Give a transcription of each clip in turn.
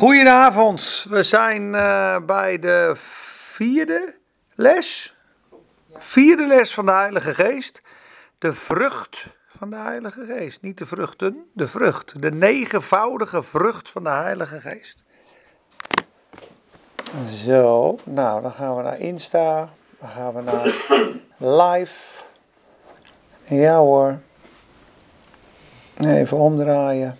Goedenavond, we zijn uh, bij de vierde les. Vierde les van de Heilige Geest. De vrucht van de Heilige Geest. Niet de vruchten, de vrucht. De negenvoudige vrucht van de Heilige Geest. Zo, nou dan gaan we naar Insta. Dan gaan we naar live. Ja hoor. Even omdraaien.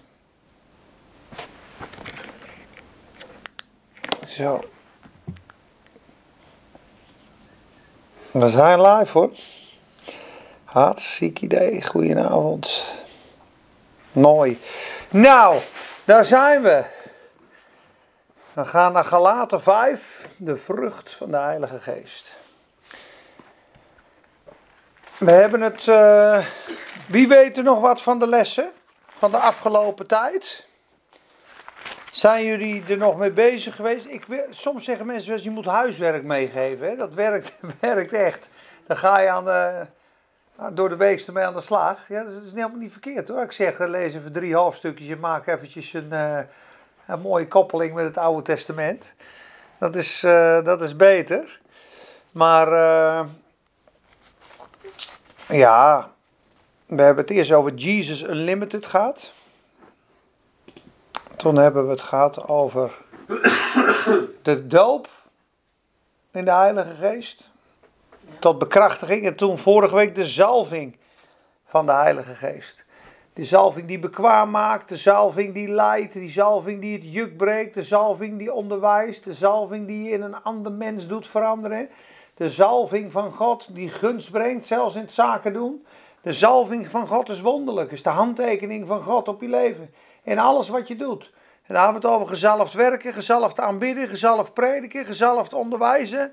Zo. We zijn live hoor. Hartstikke idee. Goedenavond. Mooi. Nou, daar zijn we. We gaan naar Galaten 5, de vrucht van de Heilige Geest. We hebben het. Uh, wie weet er nog wat van de lessen van de afgelopen tijd? Zijn jullie er nog mee bezig geweest? Ik, soms zeggen mensen wel je moet huiswerk meegeven. Hè? Dat werkt, werkt echt. Dan ga je aan de, door de week ermee aan de slag. Ja, dat is helemaal niet verkeerd hoor. Ik zeg, lees even drie hoofdstukjes en maak eventjes een, uh, een mooie koppeling met het Oude Testament. Dat is, uh, dat is beter. Maar uh, ja, we hebben het eerst over Jesus Unlimited gehad. Toen hebben we het gehad over de doop in de Heilige Geest. Tot bekrachtiging. En toen vorige week de zalving van de Heilige Geest. Die zalving die bekwaam maakt, de zalving die leidt, die zalving die het juk breekt, de zalving die onderwijst, de zalving die in een ander mens doet veranderen. De zalving van God die gunst brengt, zelfs in het zaken doen. De zalving van God is wonderlijk, is de handtekening van God op je leven in alles wat je doet. En dan hebben we het over gezalfd werken, gezalfd aanbidden, gezalfd prediken, gezalfd onderwijzen.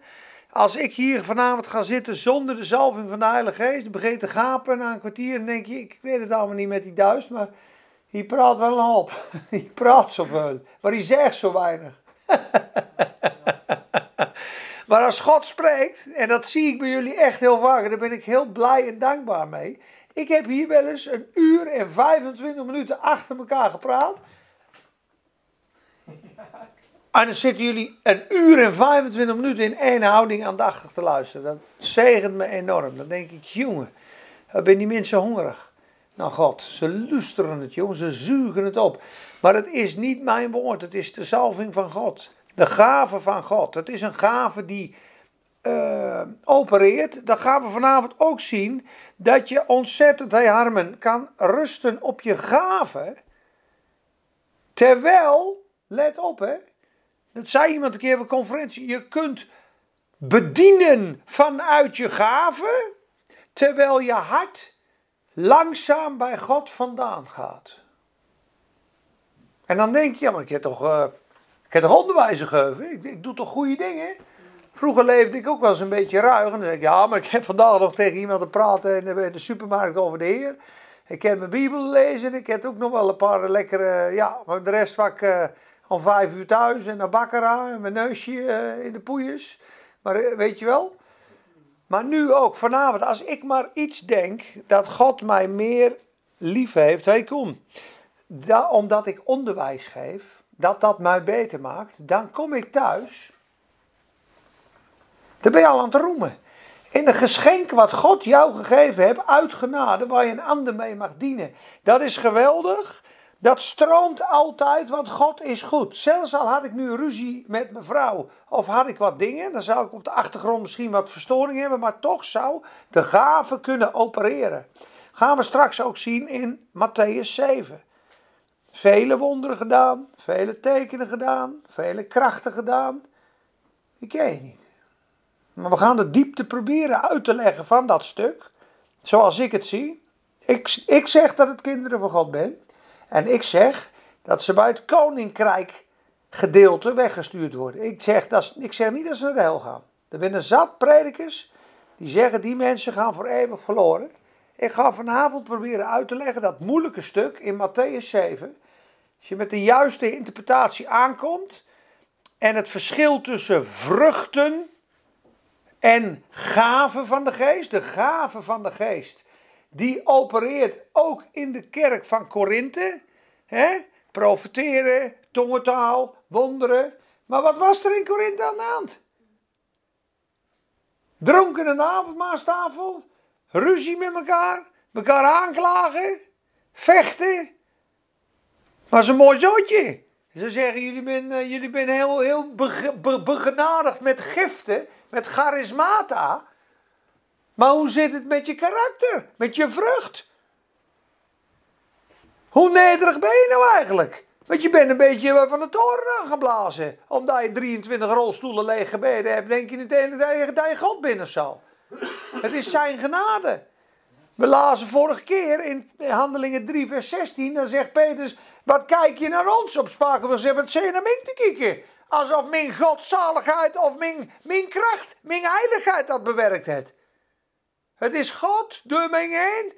Als ik hier vanavond ga zitten zonder de zalving van de Heilige Geest, begin te gapen na een kwartier, dan denk je, ik weet het allemaal niet met die duis, maar hij praat wel een hoop. Hij praat zoveel, maar hij zegt zo weinig. maar als God spreekt, en dat zie ik bij jullie echt heel vaak, daar ben ik heel blij en dankbaar mee. Ik heb hier wel eens een uur en 25 minuten achter elkaar gepraat. En dan zitten jullie een uur en 25 minuten in één houding aandachtig te luisteren. Dat zegent me enorm. Dan denk ik, jongen, ben die mensen hongerig naar God. Ze lusteren het, jongen, ze zuigen het op. Maar het is niet mijn woord, het is de zalving van God. De gave van God. Het is een gave die uh, opereert. Dan gaan we vanavond ook zien dat je ontzettend, hey Harmen, kan rusten op je gave. Terwijl, let op hè, dat zei iemand een keer op een conferentie, je kunt bedienen vanuit je gave, terwijl je hart langzaam bij God vandaan gaat. En dan denk je, ja maar ik heb toch, uh, ik heb toch onderwijs gegeven, ik, ik doe toch goede dingen. Vroeger leefde ik ook wel eens een beetje ruig. En dan denk ik, ja, maar ik heb vandaag nog tegen iemand te praten in de, supermarkt over de Heer. Ik heb mijn Bijbel lezen. Ik heb ook nog wel een paar lekkere, ja, de rest ik uh, om vijf uur thuis en naar Bakkera en mijn neusje uh, in de poeiers. Maar uh, weet je wel? Maar nu ook, vanavond, als ik maar iets denk dat God mij meer lief heeft, hey kom, da, omdat ik onderwijs geef, dat dat mij beter maakt, dan kom ik thuis dan ben je al aan het roemen. In een geschenk wat God jou gegeven heeft, uit genade, waar je een ander mee mag dienen. Dat is geweldig. Dat stroomt altijd, want God is goed. Zelfs al had ik nu ruzie met mijn vrouw of had ik wat dingen, dan zou ik op de achtergrond misschien wat verstoring hebben, maar toch zou de gave kunnen opereren. Gaan we straks ook zien in Matthäus 7. Vele wonderen gedaan, vele tekenen gedaan, vele krachten gedaan. Ik ken je niet. Maar we gaan de diepte proberen uit te leggen van dat stuk. Zoals ik het zie. Ik, ik zeg dat het kinderen van God ben. En ik zeg dat ze bij het koninkrijk gedeelte weggestuurd worden. Ik zeg, dat, ik zeg niet dat ze naar de hel gaan. Er zijn zat predikers die zeggen die mensen gaan voor eeuwig verloren. Ik ga vanavond proberen uit te leggen dat moeilijke stuk in Matthäus 7. Als je met de juiste interpretatie aankomt en het verschil tussen vruchten en gave van de geest, de gave van de geest, die opereert ook in de kerk van Korinthe. Profeteren, tongentaal, wonderen. Maar wat was er in Korinthe aan de hand? Dronken aan avondmaastafel, ruzie met elkaar, elkaar aanklagen, vechten. Was een mooi zootje. Ze zeggen, jullie zijn uh, jullie ben heel, heel begenadigd met giften, met charismata. Maar hoe zit het met je karakter, met je vrucht? Hoe nederig ben je nou eigenlijk? Want je bent een beetje van de toren aangeblazen. Omdat je 23 rolstoelen leeg gebeden hebt, denk je meteen dat je, je God binnen zal. Het is zijn genade. We lazen vorige keer in Handelingen 3, vers 16. Dan zegt Petrus: Wat kijk je naar ons op? Spraken we zeggen: Wat zijn naar mij te kijken? Alsof mijn godzaligheid of mijn, mijn kracht, mijn heiligheid dat bewerkt heeft. Het is God door mij heen.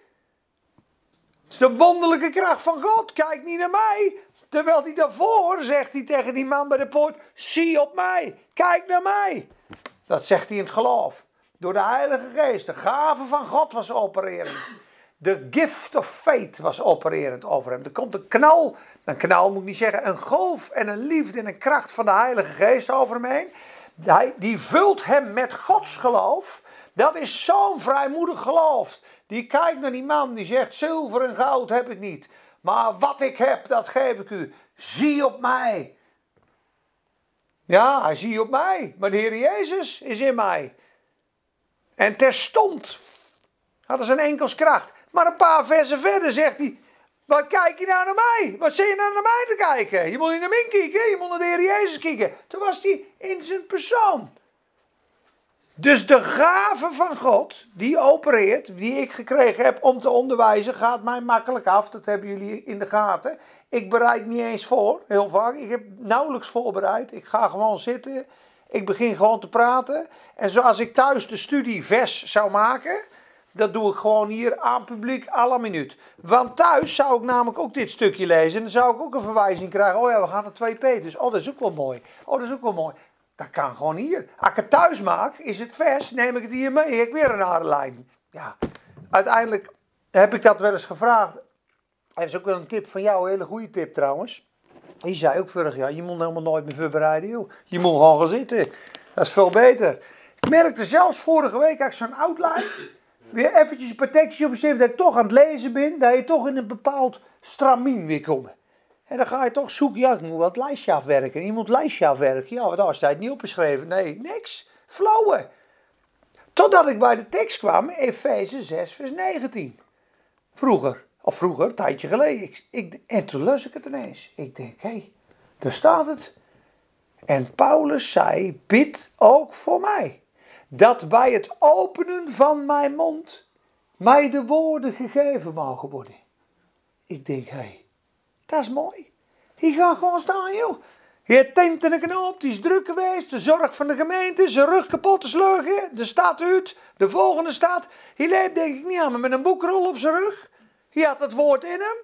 Het is de wonderlijke kracht van God. Kijk niet naar mij. Terwijl hij daarvoor zegt hij tegen die man bij de poort: Zie op mij. Kijk naar mij. Dat zegt hij in het geloof. Door de Heilige Geest. De gave van God was opererend. De gift of faith was opererend over hem. Er komt een knal, een knal moet ik niet zeggen, een golf en een liefde en een kracht van de Heilige Geest over hem heen. Die vult hem met Gods geloof. Dat is zo'n vrijmoedig geloof. Die kijkt naar die man die zegt: Zilver en goud heb ik niet. Maar wat ik heb, dat geef ik u. Zie op mij. Ja, zie op mij. Maar de Heer Jezus is in mij. En terstond hadden ze een enkels kracht. Maar een paar versen verder zegt hij: Wat kijk je nou naar mij? Wat zit je nou naar mij te kijken? Je moet niet naar mij kijken, je moet naar de Heer Jezus kijken. Toen was hij in zijn persoon. Dus de gave van God, die opereert, die ik gekregen heb om te onderwijzen, gaat mij makkelijk af. Dat hebben jullie in de gaten. Ik bereid niet eens voor, heel vaak. Ik heb nauwelijks voorbereid. Ik ga gewoon zitten. Ik begin gewoon te praten. En zoals ik thuis de studie vers zou maken, dat doe ik gewoon hier aan publiek à la minuut. Want thuis zou ik namelijk ook dit stukje lezen. En dan zou ik ook een verwijzing krijgen. Oh ja, we gaan naar 2 Peters. Oh, dat is ook wel mooi. Oh, dat is ook wel mooi. Dat kan gewoon hier. Als ik het thuis maak, is het vers, neem ik het hier mee. Ik weer een harde lijn. Ja, uiteindelijk heb ik dat wel eens gevraagd. Er is ook wel een tip van jou, een hele goede tip trouwens. Die zei ook vorig jaar, je moet helemaal nooit meer voorbereiden, joh. Je moet gewoon gaan zitten. Dat is veel beter. Ik merkte zelfs vorige week, als ik zo'n outline, weer eventjes een paar tekstjes op dat ik toch aan het lezen ben, dat je toch in een bepaald stramien weer komt. En dan ga je toch zoeken, ja, ik moet wat lijstje afwerken. Je moet lijstje afwerken. Ja, daar is het niet opgeschreven. Nee, niks. Flauwe. Totdat ik bij de tekst kwam, Efeze 6, vers 19. Vroeger, of vroeger, een tijdje geleden. Ik, ik, en toen las ik het ineens. Ik denk, hé, hey, daar staat het. En Paulus zei, bid ook voor mij. Dat bij het openen van mijn mond mij de woorden gegeven mogen worden. Ik denk, hé, hey, dat is mooi. Die gaat gewoon staan, joh. Je tent in een knoop, die is druk geweest. De zorg van de gemeente, zijn rug kapot is liggen. De stad uit, de volgende stad. Hij leeft denk ik niet aan, maar met een boekrol op zijn rug. Hij had het woord in hem.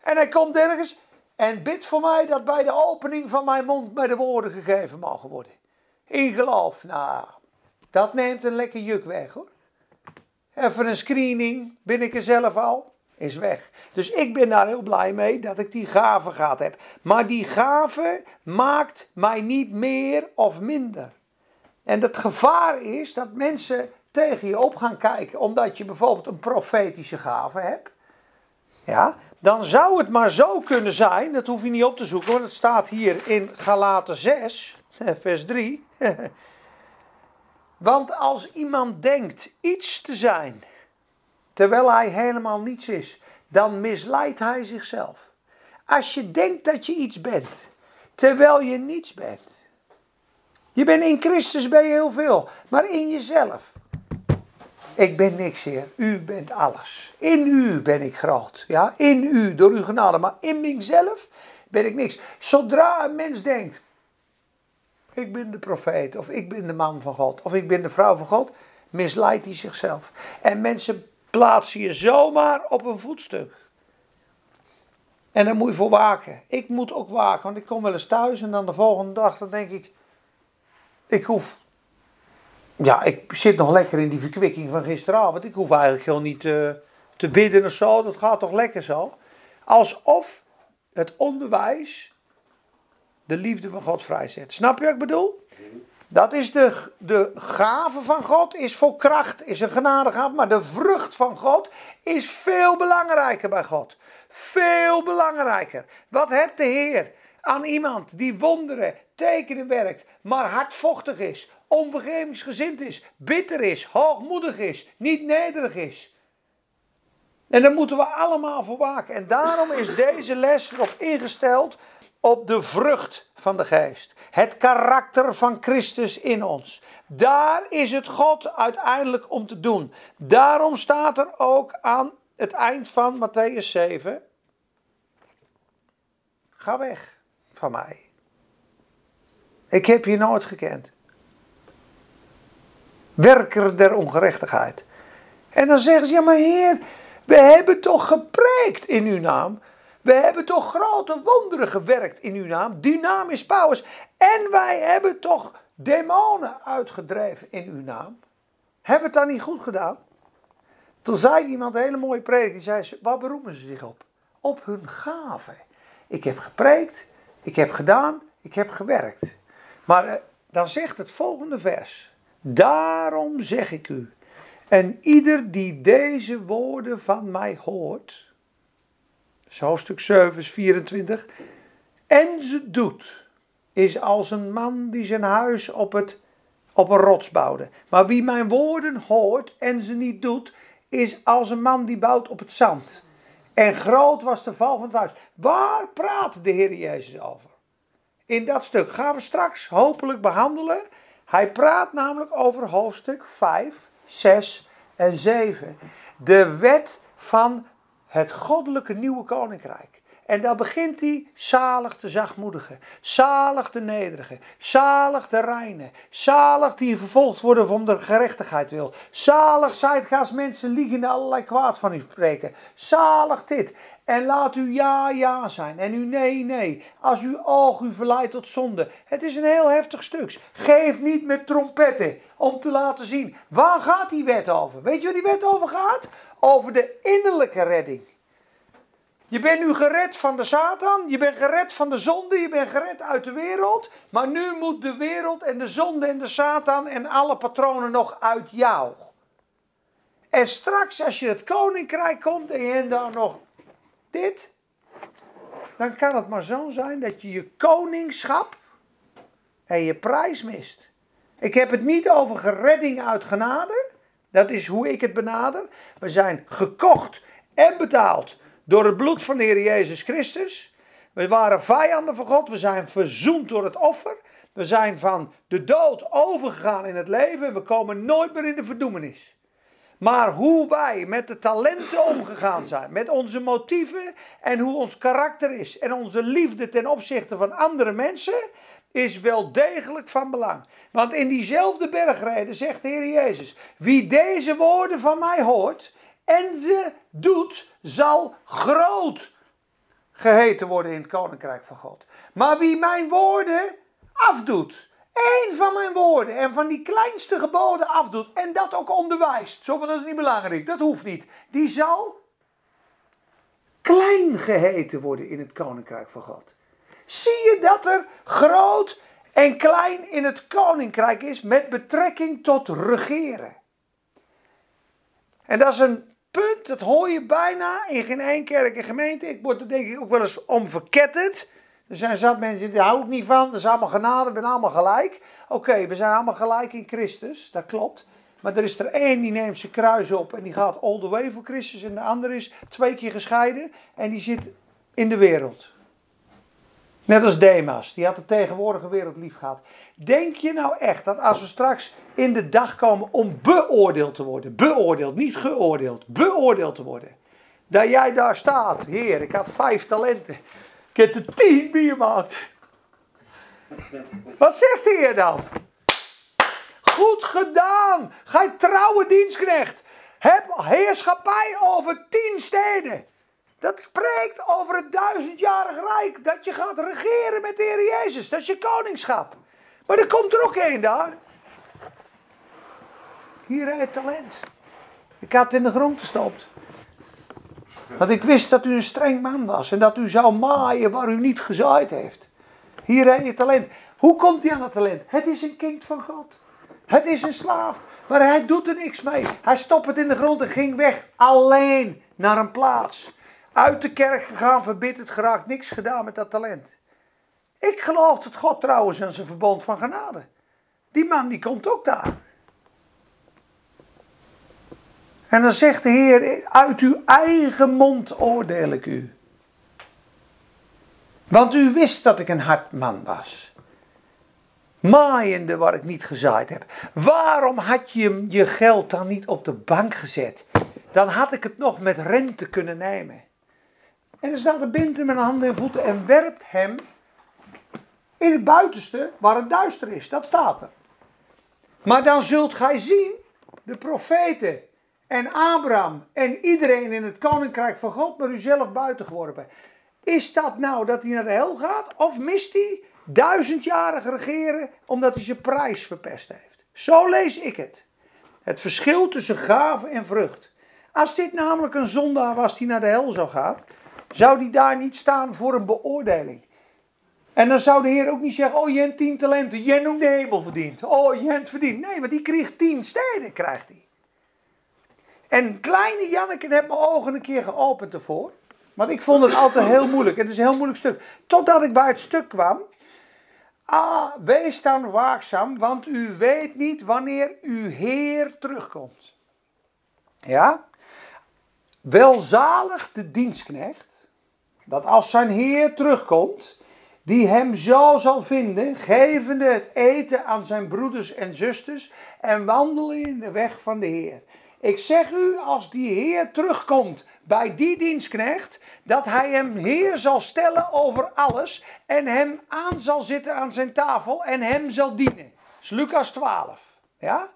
En hij komt ergens en bidt voor mij dat bij de opening van mijn mond mij de woorden gegeven mogen worden. In geloof, nou, dat neemt een lekker juk weg hoor. Even een screening, ben ik er zelf al is weg. Dus ik ben daar heel blij mee dat ik die gave gehad heb. Maar die gave maakt mij niet meer of minder. En het gevaar is dat mensen tegen je op gaan kijken omdat je bijvoorbeeld een profetische gave hebt. Ja, dan zou het maar zo kunnen zijn, dat hoef je niet op te zoeken, want het staat hier in Galaten 6, vers 3. Want als iemand denkt iets te zijn, terwijl hij helemaal niets is, dan misleidt hij zichzelf. Als je denkt dat je iets bent, terwijl je niets bent. Je bent in Christus ben je heel veel, maar in jezelf. Ik ben niks, Heer. U bent alles. In u ben ik groot. Ja, in u, door uw genade. Maar in mezelf ben ik niks. Zodra een mens denkt, ik ben de profeet, of ik ben de man van God, of ik ben de vrouw van God, misleidt hij zichzelf. En mensen plaats je zomaar op een voetstuk. En daar moet je voor waken. Ik moet ook waken, want ik kom wel eens thuis en dan de volgende dag dan denk ik, ik hoef, ja, ik zit nog lekker in die verkwikking van gisteravond. Ik hoef eigenlijk heel niet eh, te bidden of zo, dat gaat toch lekker zo. Alsof het onderwijs de liefde van God vrijzet. Snap je wat ik bedoel? Dat is de, de gave van God, is voor kracht, is een genadegave. Maar de vrucht van God is veel belangrijker bij God. Veel belangrijker. Wat hebt de Heer aan iemand die wonderen, tekenen werkt, maar hardvochtig is, onvergevingsgezind is, bitter is, hoogmoedig is, niet nederig is? En daar moeten we allemaal voor waken. En daarom is deze les erop ingesteld op de vrucht van de geest. Het karakter van Christus in ons. Daar is het God uiteindelijk om te doen. Daarom staat er ook aan het eind van Matthäus 7. Ga weg van mij. Ik heb je nooit gekend. Werker der ongerechtigheid. En dan zeggen ze, ja maar heer, we hebben toch gepreekt in uw naam. We hebben toch grote wonderen gewerkt in uw naam. Is Paulus. En wij hebben toch demonen uitgedreven in uw naam. Hebben we het dan niet goed gedaan? Toen zei iemand een hele mooie preek. Die zei, waar beroepen ze zich op? Op hun gaven. Ik heb gepreekt, ik heb gedaan, ik heb gewerkt. Maar eh, dan zegt het volgende vers. Daarom zeg ik u. En ieder die deze woorden van mij hoort hoofdstuk 7, vers 24. En ze doet, is als een man die zijn huis op, het, op een rots bouwde. Maar wie mijn woorden hoort en ze niet doet, is als een man die bouwt op het zand. En groot was de val van het huis. Waar praat de Heer Jezus over? In dat stuk gaan we straks hopelijk behandelen. Hij praat namelijk over hoofdstuk 5, 6 en 7. De wet van het goddelijke nieuwe koninkrijk. En daar begint hij zalig de zachtmoedige, zalig de nederige, zalig de reine, zalig die vervolgd worden om de gerechtigheid wil. Zalig zijt mensen liegen allerlei kwaad van u spreken. Zalig dit. En laat u ja, ja zijn en u nee, nee. Als uw oog u verleidt tot zonde. Het is een heel heftig stuk. Geef niet met trompetten om te laten zien. Waar gaat die wet over? Weet je waar die wet over gaat? Over de innerlijke redding. Je bent nu gered van de Satan, je bent gered van de zonde, je bent gered uit de wereld. Maar nu moet de wereld en de zonde en de Satan en alle patronen nog uit jou. En straks als je het koninkrijk komt en je daar nog dit, dan kan het maar zo zijn dat je je koningschap en je prijs mist. Ik heb het niet over geredding uit genade. Dat is hoe ik het benader. We zijn gekocht en betaald door het bloed van de Heer Jezus Christus. We waren vijanden van God. We zijn verzoend door het offer. We zijn van de dood overgegaan in het leven. We komen nooit meer in de verdoemenis. Maar hoe wij met de talenten omgegaan zijn, met onze motieven en hoe ons karakter is en onze liefde ten opzichte van andere mensen, is wel degelijk van belang. Want in diezelfde bergreden zegt de Heer Jezus: Wie deze woorden van mij hoort en ze doet, zal groot geheten worden in het koninkrijk van God. Maar wie mijn woorden afdoet, één van mijn woorden en van die kleinste geboden afdoet en dat ook onderwijst, zo dat is niet belangrijk, dat hoeft niet, die zal klein geheten worden in het koninkrijk van God. Zie je dat er groot en klein in het koninkrijk is met betrekking tot regeren. En dat is een punt, dat hoor je bijna in geen één kerk en gemeente. Ik word er denk ik ook wel eens om verketterd. Er zijn zat mensen, daar hou ik niet van. Dat is allemaal genade, we zijn allemaal gelijk. Oké, we zijn allemaal gelijk in Christus, dat klopt. Maar er is er één die neemt zijn kruis op en die gaat all the way voor Christus. En de andere is twee keer gescheiden en die zit in de wereld. Net als Demas, die had de tegenwoordige wereld lief gehad. Denk je nou echt dat als we straks in de dag komen om beoordeeld te worden, beoordeeld, niet geoordeeld, beoordeeld te worden, dat jij daar staat, heer, ik had vijf talenten, ik heb er tien biermaakt. Wat zegt de heer dan? Goed gedaan, gij trouwe dienstknecht. Heb heerschappij over tien steden. Dat spreekt over het duizendjarig rijk. Dat je gaat regeren met de Heer Jezus. Dat is je koningschap. Maar er komt er ook één daar. Hier het talent. Ik had het in de grond gestopt. Want ik wist dat u een streng man was. En dat u zou maaien waar u niet gezaaid heeft. Hier heb je talent. Hoe komt hij aan dat talent? Het is een kind van God. Het is een slaaf. Maar hij doet er niks mee. Hij stopt het in de grond en ging weg. Alleen naar een plaats. Uit de kerk gegaan, verbitterd geraakt. Niks gedaan met dat talent. Ik geloof dat God trouwens aan zijn verbond van genade. Die man die komt ook daar. En dan zegt de Heer, uit uw eigen mond oordeel ik u. Want u wist dat ik een hard man was. Maaiende waar ik niet gezaaid heb. Waarom had je je geld dan niet op de bank gezet? Dan had ik het nog met rente kunnen nemen. En dan staat de bindt hem handen en voeten en werpt hem in het buitenste waar het duister is. Dat staat er. Maar dan zult gij zien, de profeten en Abraham en iedereen in het koninkrijk van God maar u zelf buiten geworpen. Is dat nou dat hij naar de hel gaat? Of mist hij duizendjarig regeren omdat hij zijn prijs verpest heeft? Zo lees ik het. Het verschil tussen gave en vrucht. Als dit namelijk een zondaar was die naar de hel zou gaan, zou die daar niet staan voor een beoordeling. En dan zou de Heer ook niet zeggen, oh je hebt tien talenten, je hebt de hemel verdiend. Oh je hebt verdiend. Nee, want die kreeg tien steden, krijgt hij. En kleine Janneke heeft mijn ogen een keer geopend ervoor. Want ik vond het altijd heel moeilijk. Het is een heel moeilijk stuk. Totdat ik bij het stuk kwam. Ah, wees dan waakzaam, want u weet niet wanneer uw Heer terugkomt. Ja? Welzalig de dienstknecht, dat als zijn Heer terugkomt, die hem zo zal vinden, gevende het eten aan zijn broeders en zusters en wandelen in de weg van de Heer. Ik zeg u, als die Heer terugkomt bij die dienstknecht, dat hij hem Heer zal stellen over alles en hem aan zal zitten aan zijn tafel en hem zal dienen. Dat is Lucas 12. Ja?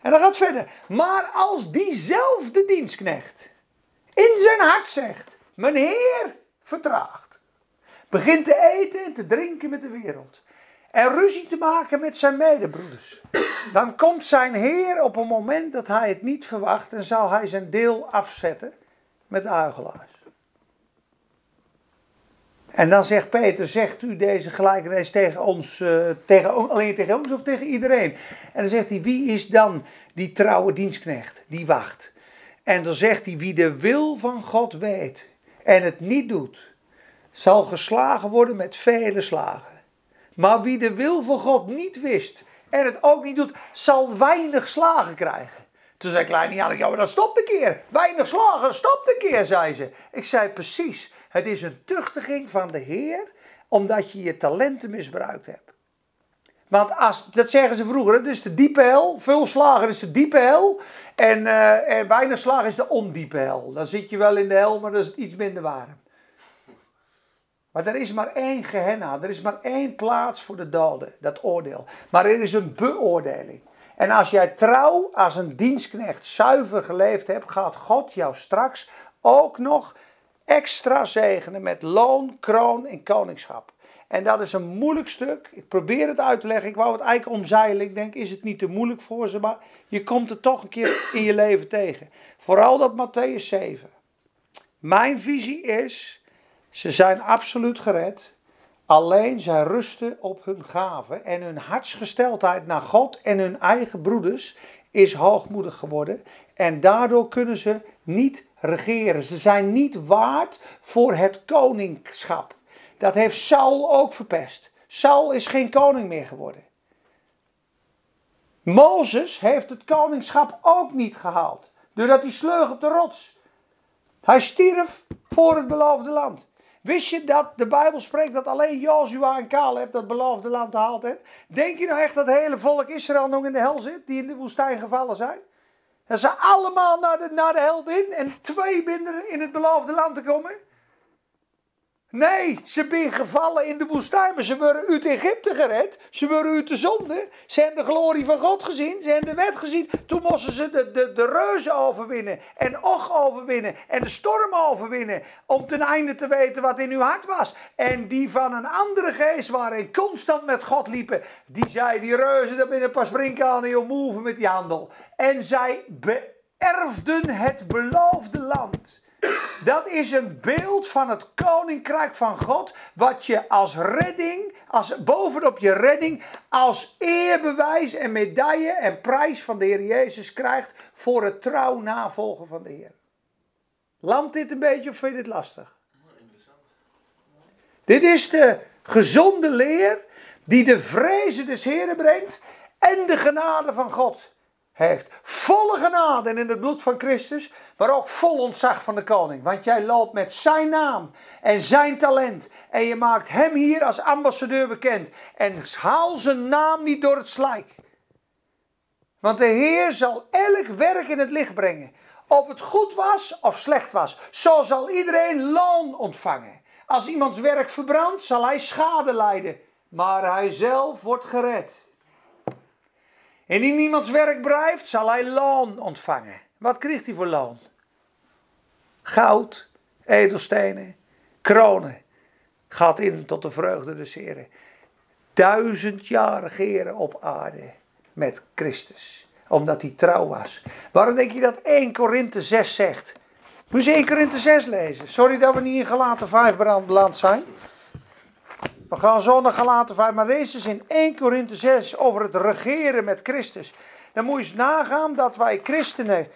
En dan gaat verder. Maar als diezelfde dienstknecht in zijn hart zegt, mijn Heer vertraagt, begint te eten en te drinken met de wereld en ruzie te maken met zijn medebroeders. Dan komt zijn Heer op een moment dat hij het niet verwacht en zal hij zijn deel afzetten met de huigelaars. En dan zegt Peter, zegt u deze gelijkenis tegen ons, uh, tegen, alleen tegen ons of tegen iedereen? En dan zegt hij, wie is dan die trouwe dienstknecht, die wacht? En dan zegt hij, wie de wil van God weet en het niet doet, zal geslagen worden met vele slagen. Maar wie de wil van God niet wist en het ook niet doet, zal weinig slagen krijgen. Toen zei Kleine Jan, ja maar dat stopt een keer. Weinig slagen, stopt een keer, zei ze. Ik zei precies, het is een tuchtiging van de Heer, omdat je je talenten misbruikt hebt. Want als, dat zeggen ze vroeger, het is de diepe hel. Veel slagen is de diepe hel. En, uh, en weinig slagen is de ondiepe hel. Dan zit je wel in de hel, maar dat is iets minder warm. Maar er is maar één gehenna, er is maar één plaats voor de doden, dat oordeel. Maar er is een beoordeling. En als jij trouw als een dienstknecht zuiver geleefd hebt, gaat God jou straks ook nog extra zegenen met loon, kroon en koningschap. En dat is een moeilijk stuk. Ik probeer het uit te leggen. Ik wou het eigenlijk omzeilen. Ik denk, is het niet te moeilijk voor ze? Maar je komt het toch een keer in je leven tegen. Vooral dat Matthäus 7. Mijn visie is ze zijn absoluut gered. Alleen zij rusten op hun gaven en hun hartsgesteldheid naar God en hun eigen broeders is hoogmoedig geworden. En daardoor kunnen ze niet regeren. Ze zijn niet waard voor het koningschap. Dat heeft Saul ook verpest. Saul is geen koning meer geworden. Mozes heeft het koningschap ook niet gehaald. Doordat hij sleug op de rots. Hij stierf voor het beloofde land. Wist je dat de Bijbel spreekt dat alleen Joshua en Caleb dat beloofde land gehaald hebben? Denk je nou echt dat het hele volk Israël nog in de hel zit, die in de woestijn gevallen zijn? Dat ze allemaal naar de, naar de hel binnen en twee binnen in het beloofde land te komen? Nee, ze zijn gevallen in de woestijn, maar ze worden uit Egypte gered. Ze worden uit de zonde. Ze hebben de glorie van God gezien. Ze hebben de wet gezien. Toen moesten ze de, de, de reuzen overwinnen. En Och overwinnen. En de storm overwinnen. Om ten einde te weten wat in uw hart was. En die van een andere geest en constant met God liepen. Die zei, die reuzen, daar binnen pas springen aan en move met die handel. En zij beërfden het beloofde land. Dat is een beeld van het koninkrijk van God, wat je als redding, als bovenop je redding, als eerbewijs en medaille en prijs van de Heer Jezus krijgt voor het trouw navolgen van de Heer. Landt dit een beetje of vind je dit lastig? Dit is de gezonde leer die de vrezen des Heren brengt en de genade van God heeft. Volle genade in het bloed van Christus, maar ook vol ontzag van de koning. Want jij loopt met zijn naam en zijn talent. En je maakt hem hier als ambassadeur bekend. En haal zijn naam niet door het slijk. Want de Heer zal elk werk in het licht brengen. Of het goed was of slecht was. Zo zal iedereen loon ontvangen. Als iemands werk verbrandt, zal hij schade lijden. Maar hij zelf wordt gered. En in iemands werk blijft, zal hij loon ontvangen. Wat krijgt hij voor loon? Goud, edelstenen, kronen. Gaat in tot de vreugde des Heren. Duizend jaar regeren op aarde met Christus. Omdat hij trouw was. Waarom denk je dat 1 Korinthe 6 zegt? Moet je 1 Korinthe 6 lezen. Sorry dat we niet in gelaten 5 beland zijn. We gaan zo naar Galaten 5, maar deze is in 1 Korinthe 6 over het regeren met Christus. Dan moet je eens nagaan dat wij christenen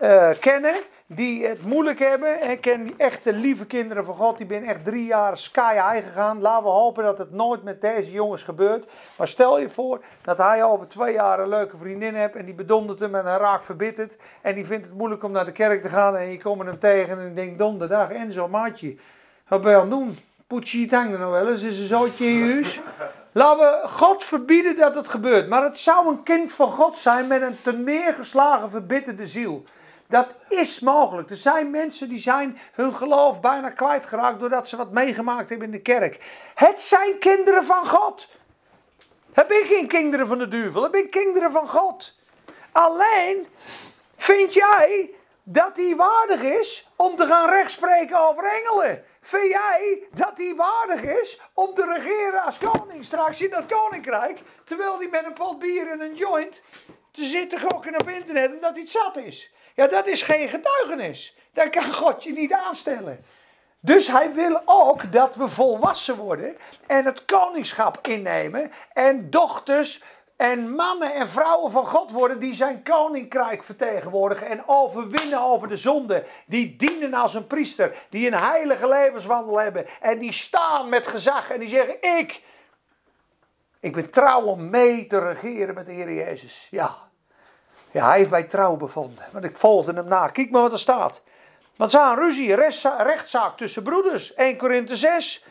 uh, kennen die het moeilijk hebben. Ik ken die echte lieve kinderen van God, die ben echt drie jaar sky high gegaan. Laten we hopen dat het nooit met deze jongens gebeurt. Maar stel je voor dat hij over twee jaar een leuke vriendin hebt en die bedondert hem en hij raakt verbitterd. En die vindt het moeilijk om naar de kerk te gaan en je komt hem tegen en denkt donderdag Enzo maatje, wat ben je aan het doen? Het hangt er nog wel eens, is een zootje in je. Laten we God verbieden dat het gebeurt. Maar het zou een kind van God zijn met een teneergeslagen, verbitterde ziel. Dat is mogelijk. Er zijn mensen die zijn hun geloof bijna kwijtgeraakt doordat ze wat meegemaakt hebben in de kerk. Het zijn kinderen van God. Heb ik geen kinderen van de duivel, heb ik kinderen van God. Alleen vind jij dat hij waardig is om te gaan rechtspreken over engelen. Vind jij dat hij waardig is om te regeren als koning straks in dat koninkrijk, terwijl hij met een pot bier en een joint te zitten gokken op internet en dat hij zat is? Ja, dat is geen getuigenis. Dat kan God je niet aanstellen. Dus hij wil ook dat we volwassen worden en het koningschap innemen en dochters en mannen en vrouwen van God worden die zijn koninkrijk vertegenwoordigen en overwinnen over de zonde. Die dienen als een priester, die een heilige levenswandel hebben en die staan met gezag en die zeggen: Ik, ik ben trouw om mee te regeren met de Heer Jezus. Ja, ja hij heeft mij trouw bevonden, want ik volgde hem na. Kijk maar wat er staat. Want ze een ruzie, rechtszaak tussen broeders, 1 Korinthe 6.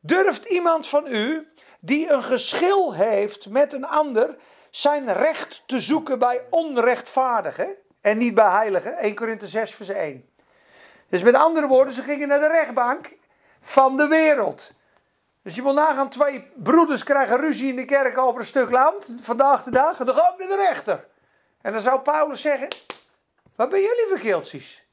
Durft iemand van u die een geschil heeft met een ander, zijn recht te zoeken bij onrechtvaardigen en niet bij heiligen. 1 Korinthe 6 vers 1. Dus met andere woorden, ze gingen naar de rechtbank van de wereld. Dus je moet nagaan, twee broeders krijgen ruzie in de kerk over een stuk land, vandaag de dag, en dan gaan we naar de rechter. En dan zou Paulus zeggen, wat ben jullie verkeeltjes?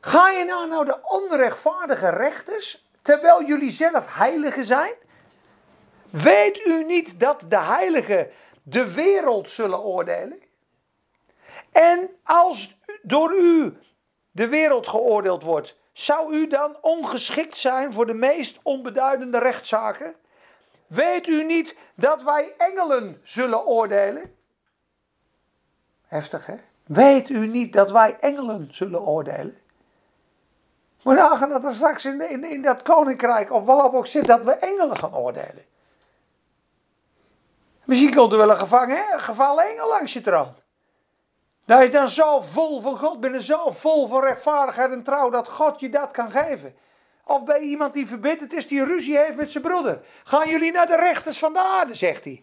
Ga je nou naar de onrechtvaardige rechters terwijl jullie zelf heiligen zijn? Weet u niet dat de heiligen de wereld zullen oordelen? En als door u de wereld geoordeeld wordt, zou u dan ongeschikt zijn voor de meest onbeduidende rechtszaken? Weet u niet dat wij engelen zullen oordelen? Heftig hè? Weet u niet dat wij engelen zullen oordelen? Moet nagaan dat er straks in, in, in dat koninkrijk, of waar ook zit, dat we engelen gaan oordelen. Misschien komt er wel een gevangen, gevallen engel langs je troon. Dat je dan zo vol van God bent zo vol van rechtvaardigheid en trouw dat God je dat kan geven. Of bij iemand die verbitterd is, die ruzie heeft met zijn broeder. Gaan jullie naar de rechters van de aarde, zegt hij.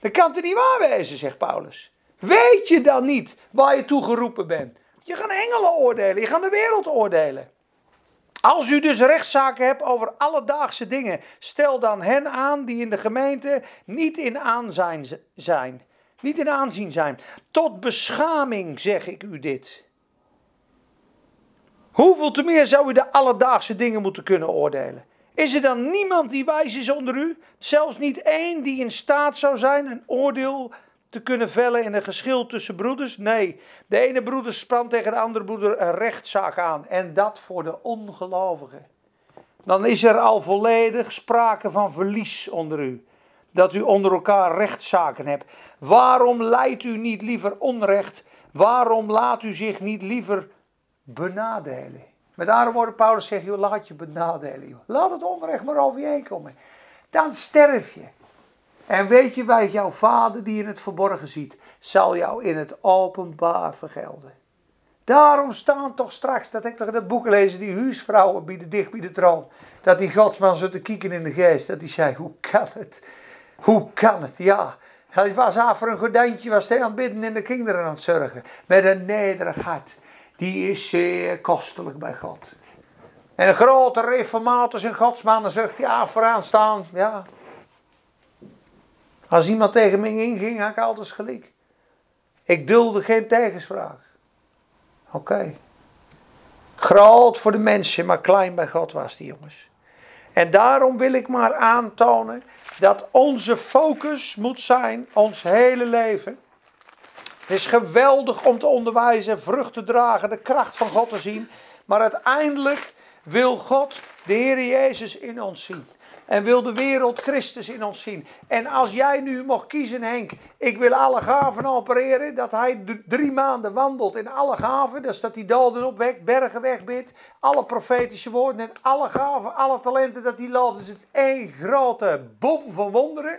Dat kan het niet waar wezen, zegt Paulus. Weet je dan niet waar je toe geroepen bent? Je gaat engelen oordelen, je gaat de wereld oordelen. Als u dus rechtszaken hebt over alledaagse dingen, stel dan hen aan die in de gemeente niet in aanzijn zijn. Niet in aanzien zijn. Tot beschaming zeg ik u dit. Hoeveel te meer zou u de alledaagse dingen moeten kunnen oordelen? Is er dan niemand die wijs is onder u? Zelfs niet één die in staat zou zijn een oordeel te kunnen vellen in een geschil tussen broeders? Nee, de ene broeder spant tegen de andere broeder een rechtszaak aan. En dat voor de ongelovigen. Dan is er al volledig sprake van verlies onder u. Dat u onder elkaar rechtszaken hebt. Waarom leidt u niet liever onrecht? Waarom laat u zich niet liever benadelen? Met andere woorden, Paulus zegt, joh, laat je benadelen. Laat het onrecht maar over je heen komen. Dan sterf je. En weet je wij, jouw vader die in het verborgen ziet, zal jou in het openbaar vergelden. Daarom staan toch straks, dat ik toch in het boek lezen, die huisvrouwen bieden dicht bij de troon. Dat die godsman zo te kieken in de geest, dat die zei, hoe kan het? Hoe kan het? Ja, hij was af voor een gordijntje, was hij aan het bidden en de kinderen aan het zorgen. Met een nederig hart. Die is zeer kostelijk bij God. En grote reformators en godsmannen zegt ja, vooraan staan. Ja, als iemand tegen me inging, had ik altijd gelijk. Ik dulde geen tegenspraak. Oké. Groot voor de mensen, maar klein bij God was die jongens. En daarom wil ik maar aantonen dat onze focus moet zijn, ons hele leven. Het is geweldig om te onderwijzen, vrucht te dragen, de kracht van God te zien. Maar uiteindelijk wil God de Heer Jezus in ons zien en wil de wereld Christus in ons zien. En als jij nu mocht kiezen, Henk, ik wil alle gaven opereren, dat hij drie maanden wandelt in alle gaven, dus dat hij doden opwekt, bergen wegbidt, alle profetische woorden en alle gaven, alle talenten dat hij loopt. Dus het één grote bom van wonderen.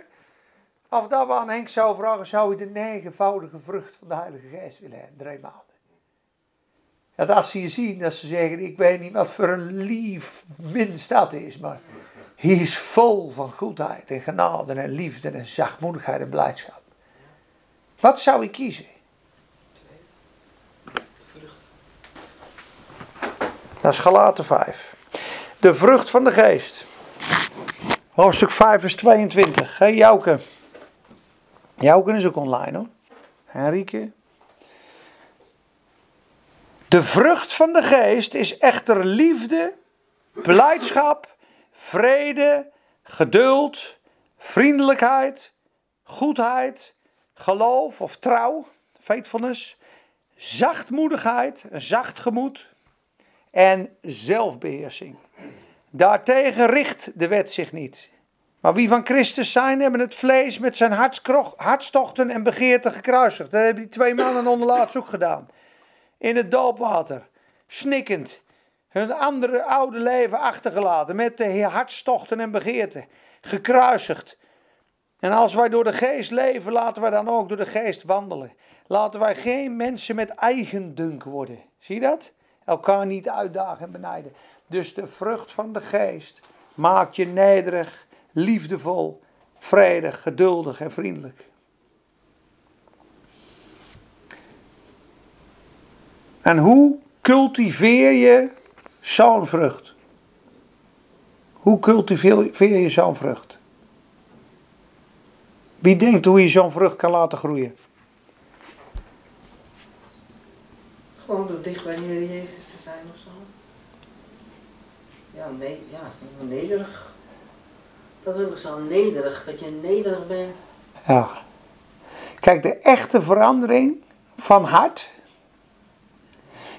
Of dat we aan Henk zou vragen, zou hij de negenvoudige vrucht van de Heilige Geest willen hebben, drie maanden. Dat als ze je zien, dat ze zeggen, ik weet niet wat voor een lief mens dat is, maar hij is vol van goedheid en genade en liefde en zachtmoedigheid en blijdschap. Wat zou ik kiezen? Dat is Galaten 5. De vrucht van de geest. Hoofdstuk 5 vers 22. Hé hey, Jouke. Jouke is ook online hoor. Henrike. De vrucht van de geest is echter liefde, blijdschap, vrede, geduld, vriendelijkheid, goedheid, geloof of trouw, faithfulness, zachtmoedigheid, een zacht gemoed en zelfbeheersing. Daartegen richt de wet zich niet. Maar wie van Christus zijn, hebben het vlees met zijn hartstochten en begeerten gekruisigd. Dat hebben die twee mannen onderlaatst ook gedaan. In het doopwater, snikkend, hun andere oude leven achtergelaten met de hartstochten en begeerten, gekruisigd. En als wij door de geest leven, laten wij dan ook door de geest wandelen. Laten wij geen mensen met eigendunk worden. Zie je dat? Elkaar niet uitdagen en benijden. Dus de vrucht van de geest maakt je nederig, liefdevol, vredig, geduldig en vriendelijk. En hoe cultiveer je zo'n vrucht? Hoe cultiveer je zo'n vrucht? Wie denkt hoe je zo'n vrucht kan laten groeien? Gewoon door dicht bij de Heer Jezus te zijn of zo. Ja, nee, ja, nederig. Dat is ook zo nederig, dat je nederig bent. Ja. Kijk, de echte verandering van hart.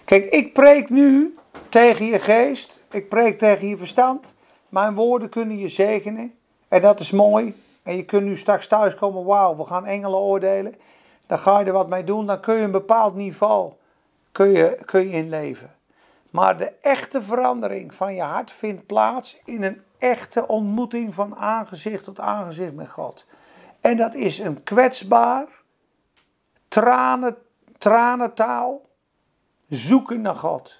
Kijk, ik preek nu tegen je geest, ik preek tegen je verstand. Mijn woorden kunnen je zegenen. En dat is mooi. En je kunt nu straks thuiskomen, wauw, we gaan engelen oordelen. Dan ga je er wat mee doen, dan kun je een bepaald niveau kun je, kun je inleven. Maar de echte verandering van je hart vindt plaats in een echte ontmoeting van aangezicht tot aangezicht met God. En dat is een kwetsbaar, tranen, tranentaal, zoeken naar God.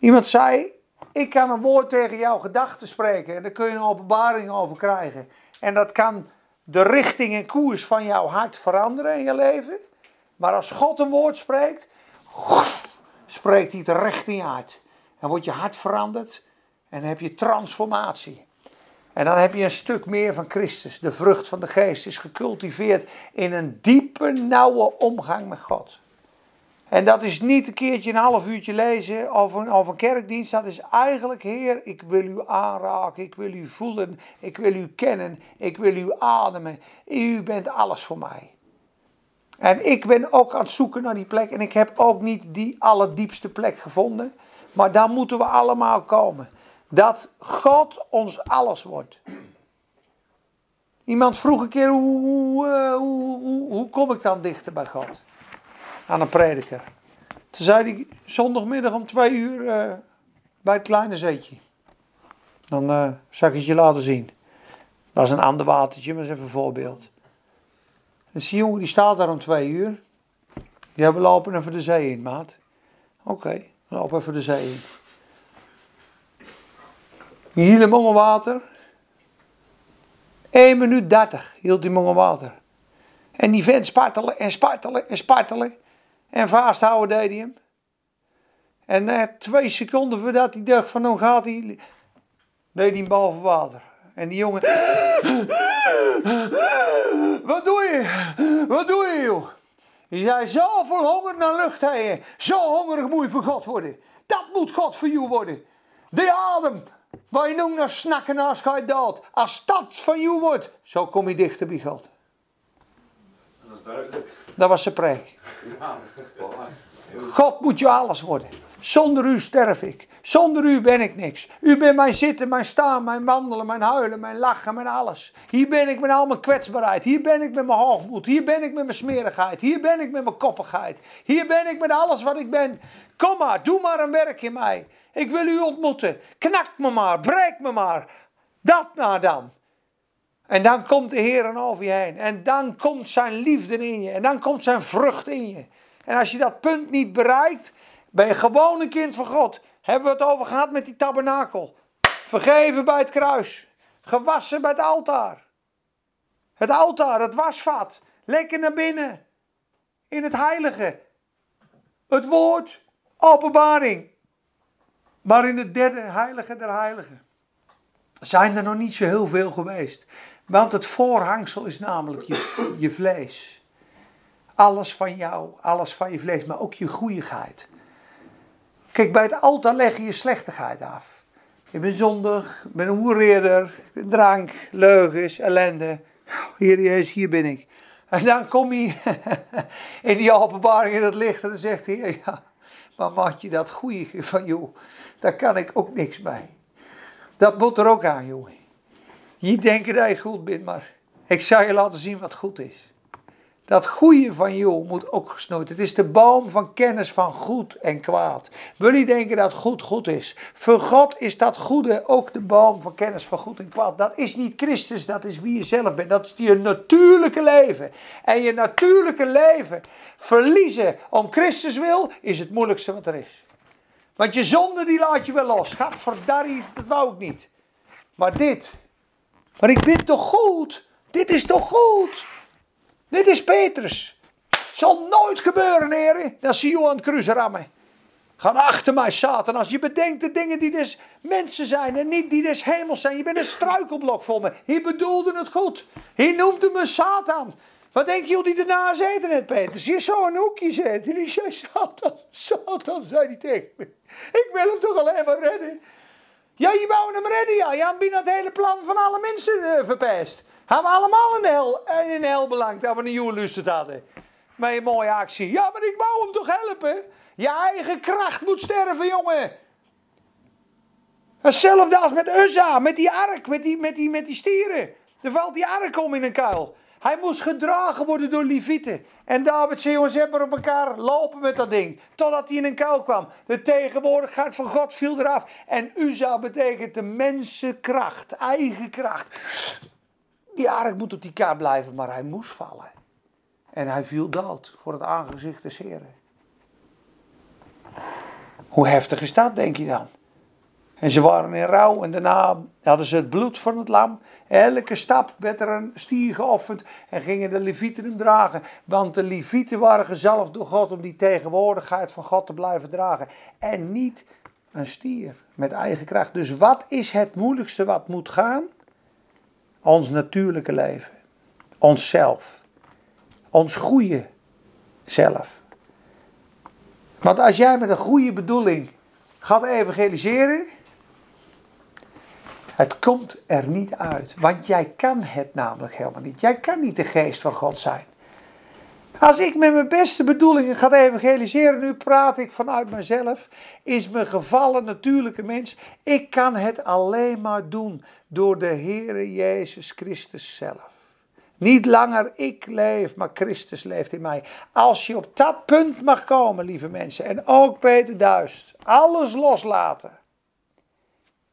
Iemand zei, ik kan een woord tegen jouw gedachten spreken en daar kun je een openbaring over krijgen. En dat kan de richting en koers van jouw hart veranderen in je leven. Maar als God een woord spreekt, spreekt hij het recht in je hart. En wordt je hart veranderd en dan heb je transformatie. En dan heb je een stuk meer van Christus. De vrucht van de geest is gecultiveerd in een diepe, nauwe omgang met God. En dat is niet een keertje een half uurtje lezen over een, een kerkdienst. Dat is eigenlijk, Heer, ik wil u aanraken, ik wil u voelen, ik wil u kennen, ik wil u ademen. U bent alles voor mij. En ik ben ook aan het zoeken naar die plek. En ik heb ook niet die allerdiepste plek gevonden. Maar daar moeten we allemaal komen. Dat God ons alles wordt. Iemand vroeg een keer, hoe, eh, hoe, hoe, hoe kom ik dan dichter bij God? Aan een prediker. Toen zei hij, zondagmiddag om twee uur uh, bij het kleine zeetje. Dan uh, ik het je laten zien. Dat is een ander watertje, maar dat is even een voorbeeld. Dus die jongen die staat daar om twee uur. Ja, we lopen even de zee in, maat. Oké, okay, we lopen even de zee in. Hield hem onder water. 1 minuut 30 hield hij onder water. En die vent spartelen en spartelen en spartelen. En vasthouden deed hij hem. En na twee seconden voordat hij dacht van nou gaat hij, deed hij hem boven water. En die jongen. Wat doe je? Wat doe je, joh? Je zei zoveel honger naar lucht hebben. Zo hongerig moet je voor God worden. Dat moet God voor jou worden. De adem. Waar je noemt naar snakken als je dood. Als dat van jou wordt, zo kom je dichter bij God. Dat is duidelijk. Dat was zijn preek. God moet je alles worden. Zonder u sterf ik. Zonder u ben ik niks. U bent mijn zitten, mijn staan, mijn wandelen, mijn huilen, mijn lachen, mijn alles. Hier ben ik met al mijn kwetsbaarheid. Hier ben ik met mijn hoogmoed. Hier ben ik met mijn smerigheid. Hier ben ik met mijn koppigheid. Hier ben ik met alles wat ik ben. Kom maar, doe maar een werk in mij. Ik wil u ontmoeten. Knak me maar, breek me maar. Dat nou dan. En dan komt de Heer over je heen. En dan komt zijn liefde in je. En dan komt zijn vrucht in je. En als je dat punt niet bereikt, ben je gewoon een kind van God. Hebben we het over gehad met die tabernakel. Vergeven bij het kruis. Gewassen bij het altaar. Het altaar, het wasvat. Lekker naar binnen. In het heilige. Het woord. Openbaring. Maar in het derde heilige der heiligen. Zijn er nog niet zo heel veel geweest. Want het voorhangsel is namelijk je, je vlees. Alles van jou, alles van je vlees, maar ook je goeieheid. Kijk, bij het altaar leg je je slechtigheid af. Ik ben zondig, ben een hoereerder, drank, leugens, ellende. Hier Jezus, hier ben ik. En dan kom je in die openbaring in het licht en dan zegt hij, ja, maar maak je dat goede van jou, daar kan ik ook niks mee. Dat moet er ook aan, jongen. Je denkt dat je goed bent, maar ik zal je laten zien wat goed is. Dat goede van jou moet ook gesnoeid. Het is de boom van kennis van goed en kwaad. Wil je denken dat goed goed is? Voor God is dat goede ook de boom van kennis van goed en kwaad. Dat is niet Christus, dat is wie je zelf bent. Dat is je natuurlijke leven. En je natuurlijke leven verliezen om Christus wil, is het moeilijkste wat er is. Want je zonde die laat je wel los. Gaat verdarrie, dat wou ik niet. Maar dit. Maar ik ben toch goed? Dit is toch goed? Dit is Petrus. Zal nooit gebeuren, heren. Dat zie je aan het kruis rammen. Ga achter mij, Satan. Als je bedenkt de dingen die dus mensen zijn en niet die des hemels zijn. Je bent een struikelblok voor me. Hij bedoelde het goed. Hij noemde me Satan. Wat denk je hoe die erna zitten net, Petrus? Je zou een hoekje zitten. En die zei, Satan, Satan, zei hij tegen me. Ik wil hem toch alleen maar redden. Ja, je wou hem redden, ja. Je had bijna het hele plan van alle mensen uh, verpest. Hebben we allemaal in de hel, in de hel belangt dat we een joerlusterd hadden. Met een mooie actie. Ja, maar ik wou hem toch helpen? Je eigen kracht moet sterven, jongen. Hetzelfde als met Uzza, met die ark, met die, met die, met die stieren. Er valt die ark om in een kuil. Hij moest gedragen worden door Levieten. En David zei, jongens, hebben op elkaar lopen met dat ding. Totdat hij in een kuil kwam. De tegenwoordigheid van God viel eraf. En Uza betekent de mensenkracht, eigen kracht. Die ark moet op die kaart blijven, maar hij moest vallen. En hij viel dood voor het aangezicht des Heren. Hoe heftig is dat, denk je dan? En ze waren in rouw en daarna hadden ze het bloed van het lam. Elke stap werd er een stier geofferd en gingen de levieten hem dragen. Want de levieten waren gezalfd door God om die tegenwoordigheid van God te blijven dragen. En niet een stier met eigen kracht. Dus wat is het moeilijkste wat moet gaan? Ons natuurlijke leven. Onszelf. Ons goede zelf. Want als jij met een goede bedoeling gaat evangeliseren, het komt er niet uit. Want jij kan het namelijk helemaal niet. Jij kan niet de geest van God zijn. Als ik met mijn beste bedoelingen ga evangeliseren, nu praat ik vanuit mezelf, is mijn gevallen natuurlijke mens. Ik kan het alleen maar doen door de Heere Jezus Christus zelf. Niet langer ik leef, maar Christus leeft in mij. Als je op dat punt mag komen, lieve mensen, en ook Peter Duist, alles loslaten.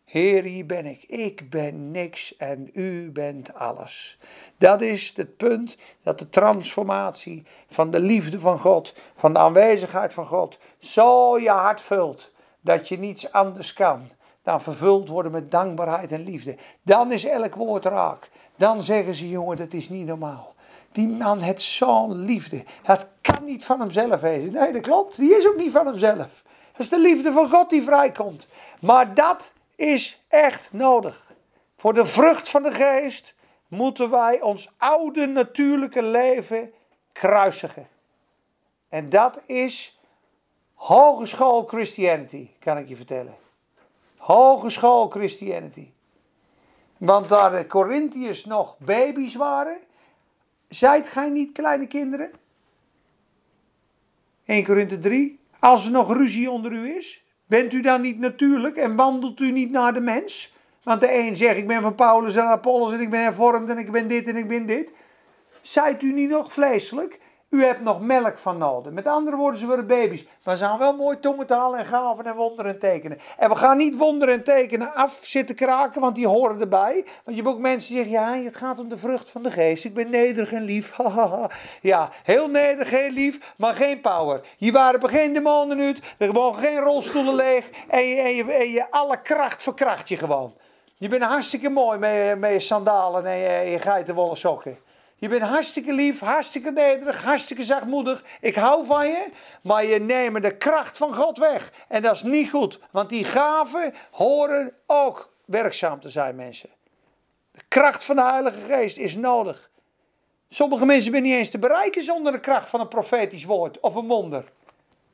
Heer, hier ben ik. Ik ben niks en u bent alles. Dat is het punt dat de transformatie van de liefde van God, van de aanwezigheid van God, zo je hart vult dat je niets anders kan dan vervuld worden met dankbaarheid en liefde. Dan is elk woord raak. Dan zeggen ze, jongen, dat is niet normaal. Die man heeft zo'n liefde. Het kan niet van hemzelf wezen. Nee, dat klopt. Die is ook niet van hemzelf. Dat is de liefde van God die vrijkomt. Maar dat is echt nodig. Voor de vrucht van de geest moeten wij ons oude natuurlijke leven kruisigen. En dat is hogeschool Christianity, kan ik je vertellen. Hogeschool Christianity. Want daar de Corinthiërs nog baby's waren, zijt gij niet kleine kinderen? 1 Korinthe 3. Als er nog ruzie onder u is, bent u dan niet natuurlijk en wandelt u niet naar de mens? Want de een zegt, ik ben van Paulus en Apollos en ik ben hervormd en ik ben dit en ik ben dit. Zijt u niet nog vleeselijk? U hebt nog melk van nodig. Met andere woorden, ze worden baby's. Maar ze gaan wel mooi tongentaal en gaven en wonderen tekenen. En we gaan niet wonderen en tekenen af zitten kraken, want die horen erbij. Want je hebt ook mensen die zeggen, ja, het gaat om de vrucht van de geest. Ik ben nederig en lief. ja, heel nederig, heel lief, maar geen power. Je waren op geen demonen uit, er mogen geen rolstoelen leeg. En je, en je, en je alle kracht verkracht je gewoon. Je bent hartstikke mooi met, met je sandalen en je, je geitenwolle sokken. Je bent hartstikke lief, hartstikke nederig, hartstikke zachtmoedig. Ik hou van je, maar je neemt de kracht van God weg. En dat is niet goed, want die gaven horen ook werkzaam te zijn, mensen. De kracht van de Heilige Geest is nodig. Sommige mensen zijn niet eens te bereiken zonder de kracht van een profetisch woord of een wonder.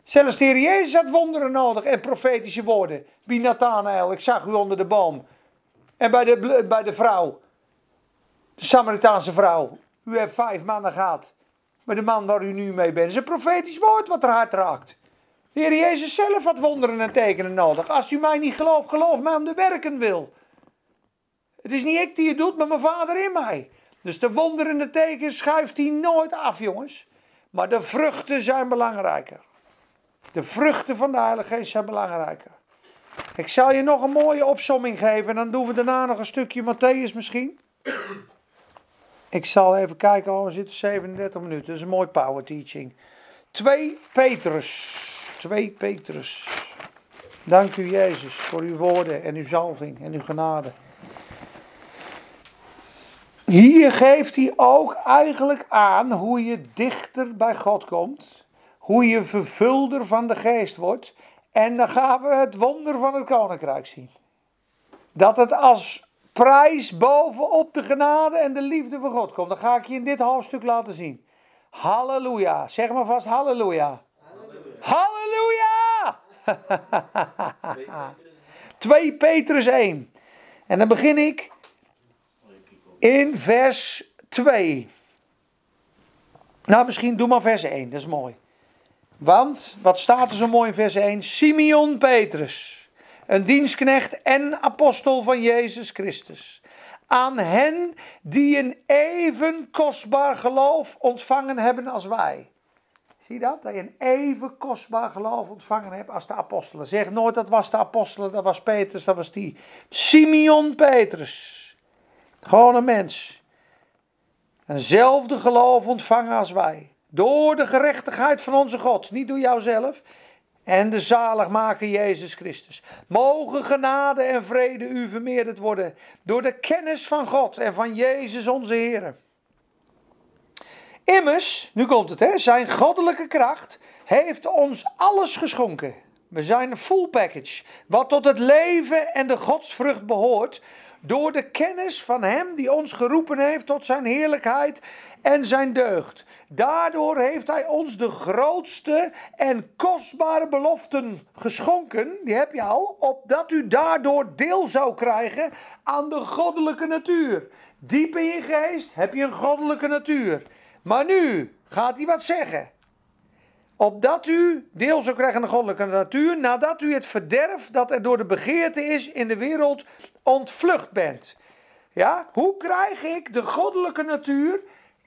Zelfs de Heer Jezus had wonderen nodig en profetische woorden. Bij Nathanael, ik zag u onder de boom. En bij de, bij de vrouw, de Samaritaanse vrouw. U hebt vijf mannen gehad. Maar de man waar u nu mee bent, is een profetisch woord wat er hart raakt. De Heer Jezus zelf had wonderen en tekenen nodig. Als u mij niet gelooft, geloof mij om de werken wil. Het is niet ik die het doet, maar mijn vader in mij. Dus de wonderen en de tekens schuift hij nooit af, jongens. Maar de vruchten zijn belangrijker. De vruchten van de Heilige Geest zijn belangrijker. Ik zal je nog een mooie opsomming geven en dan doen we daarna nog een stukje Matthäus misschien. Ik zal even kijken, oh, we zitten 37 minuten. Dat is een mooi power teaching. 2 Petrus. 2 Petrus. Dank u Jezus voor uw woorden en uw zalving en uw genade. Hier geeft hij ook eigenlijk aan hoe je dichter bij God komt. Hoe je vervulder van de geest wordt. En dan gaan we het wonder van het koninkrijk zien. Dat het als prijs bovenop de genade en de liefde van God komt. Dan ga ik je in dit hoofdstuk laten zien. Halleluja. Zeg maar vast halleluja. Halleluja. halleluja. 2 Petrus 1. En dan begin ik in vers 2. Nou, misschien doe maar vers 1, dat is mooi. Want, wat staat er zo mooi in vers 1? Simeon Petrus een dienstknecht en apostel van Jezus Christus. Aan hen die een even kostbaar geloof ontvangen hebben als wij. Zie dat? Dat je een even kostbaar geloof ontvangen hebt als de apostelen. Zeg nooit dat was de apostelen, dat was Petrus, dat was die. Simeon Petrus. Gewoon een mens. Eenzelfde geloof ontvangen als wij. Door de gerechtigheid van onze God. Niet door jouzelf en de zaligmaker Jezus Christus. Mogen genade en vrede u vermeerderd worden door de kennis van God en van Jezus onze Heer. Immers, nu komt het, hè, zijn goddelijke kracht heeft ons alles geschonken. We zijn een full package, wat tot het leven en de godsvrucht behoort, door de kennis van Hem die ons geroepen heeft tot zijn heerlijkheid en zijn deugd. Daardoor heeft Hij ons de grootste en kostbare beloften geschonken, die heb je al, opdat u daardoor deel zou krijgen aan de goddelijke natuur. Diep in je geest heb je een goddelijke natuur. Maar nu gaat hij wat zeggen. Opdat u deel zou krijgen aan de goddelijke natuur, nadat u het verderf dat er door de begeerte is in de wereld ontvlucht bent. Ja, hoe krijg ik de goddelijke natuur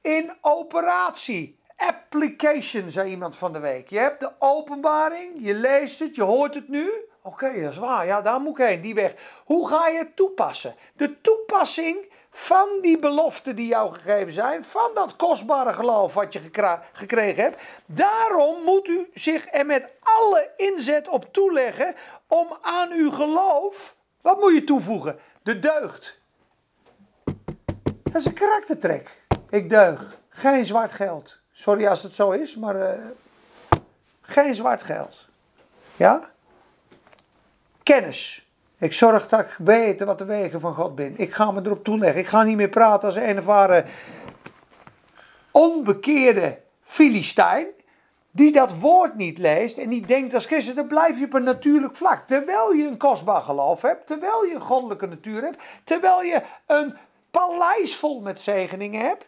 in operatie? Application, zei iemand van de week. Je hebt de openbaring, je leest het, je hoort het nu. Oké, dat is waar, ja, daar moet ik heen, die weg. Hoe ga je het toepassen? De toepassing van die beloften die jou gegeven zijn, van dat kostbare geloof wat je gekregen hebt. Daarom moet u zich er met alle inzet op toeleggen om aan uw geloof, wat moet je toevoegen? De deugd. Dat is een karaktertrek. Ik deug. Geen zwart geld. Sorry als het zo is, maar uh, geen zwart geld. Ja? Kennis. Ik zorg dat ik weet wat de wegen van God ben. Ik ga me erop toeleggen. Ik ga niet meer praten als een of andere onbekeerde Filistijn. Die dat woord niet leest en die denkt als christen, dan blijf je op een natuurlijk vlak. Terwijl je een kostbaar geloof hebt, terwijl je een goddelijke natuur hebt, terwijl je een paleis vol met zegeningen hebt.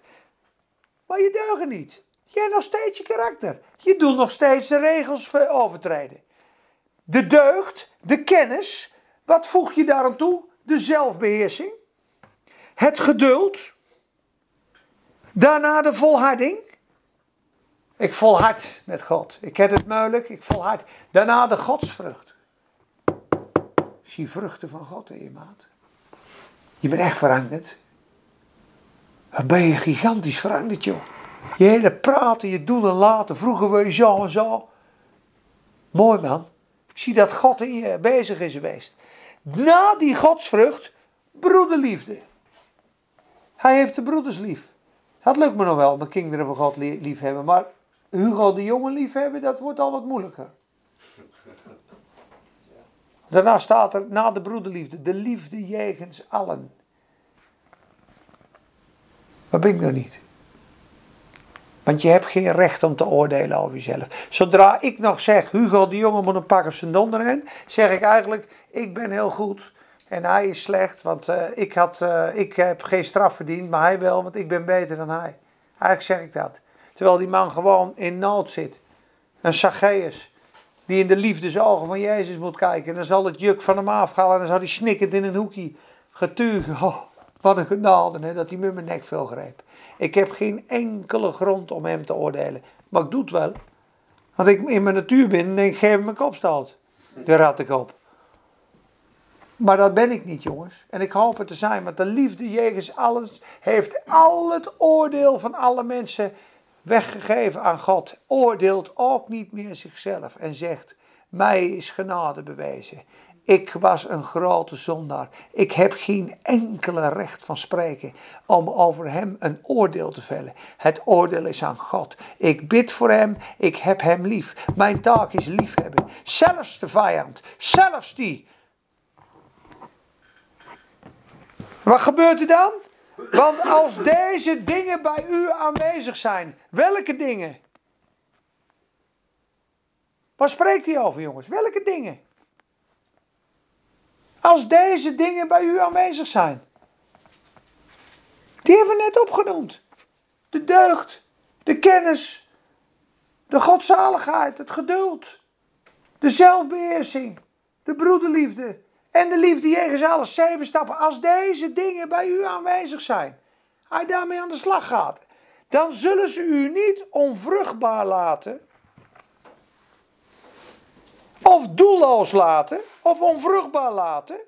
Maar je deugen niet. Je hebt nog steeds je karakter. Je doet nog steeds de regels overtreden. De deugd, de kennis, wat voeg je daarom toe? De zelfbeheersing, het geduld, daarna de volharding. Ik volhard met God. Ik heb het moeilijk, ik volhard. Daarna de godsvrucht. Zie vruchten van God in je maat. Je bent echt veranderd. Dan ben je gigantisch veranderd. Je hele praten, je doen en laten. Vroeger je zo en zo. Mooi man. Ik zie dat God in je bezig is geweest. Na die godsvrucht, broederliefde. Hij heeft de broeders lief. Dat lukt me nog wel, mijn kinderen van God lief hebben. Maar Hugo de jongen lief hebben, dat wordt al wat moeilijker. Daarna staat er, na de broederliefde, de liefde jegens allen. Maar ben ik nog niet. Want je hebt geen recht om te oordelen over jezelf. Zodra ik nog zeg, Hugo de jongen moet een pak op zijn donder in, zeg ik eigenlijk, ik ben heel goed en hij is slecht, want uh, ik, had, uh, ik heb geen straf verdiend, maar hij wel, want ik ben beter dan hij. Eigenlijk zeg ik dat. Terwijl die man gewoon in nood zit. Een Zacchaeus, die in de liefdesogen van Jezus moet kijken. En dan zal het juk van hem afgaan en dan zal hij snikkend in een hoekje getuigen. Oh, wat een genade, hè, dat hij met mijn nek veel greep. Ik heb geen enkele grond om hem te oordelen. Maar ik doe het wel. Want ik in mijn natuur ben en denk, geef hem een kopstoot. Ik op. Maar dat ben ik niet, jongens. En ik hoop het te zijn, want de liefde jegens alles heeft al het oordeel van alle mensen weggegeven aan God. Oordeelt ook niet meer zichzelf en zegt: Mij is genade bewezen. Ik was een grote zondaar. Ik heb geen enkele recht van spreken om over hem een oordeel te vellen. Het oordeel is aan God. Ik bid voor hem, ik heb hem lief. Mijn taak is liefhebben. Zelfs de vijand, zelfs die. Wat gebeurt er dan? Want als deze dingen bij u aanwezig zijn, welke dingen? Waar spreekt hij over, jongens? Welke dingen? Als deze dingen bij u aanwezig zijn. Die hebben we net opgenoemd. De deugd, de kennis, de godzaligheid, het geduld, de zelfbeheersing, de broederliefde en de liefde jegens alles. Zeven stappen. Als deze dingen bij u aanwezig zijn, hij daarmee aan de slag gaat, dan zullen ze u niet onvruchtbaar laten of doelloos laten, of onvruchtbaar laten.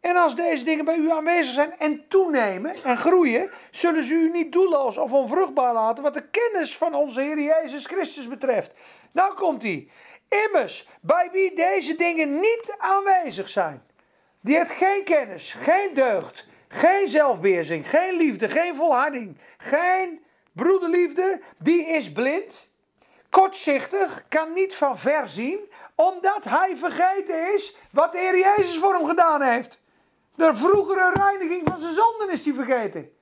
En als deze dingen bij u aanwezig zijn en toenemen en groeien, zullen ze u niet doelloos of onvruchtbaar laten wat de kennis van onze Heer Jezus Christus betreft. Nou komt hij. Immers, bij wie deze dingen niet aanwezig zijn, die heeft geen kennis, geen deugd, geen zelfbeheersing, geen liefde, geen volharding, geen broederliefde, die is blind, kortzichtig, kan niet van ver zien, omdat hij vergeten is wat de Heer Jezus voor hem gedaan heeft. De vroegere reiniging van zijn zonden is hij vergeten.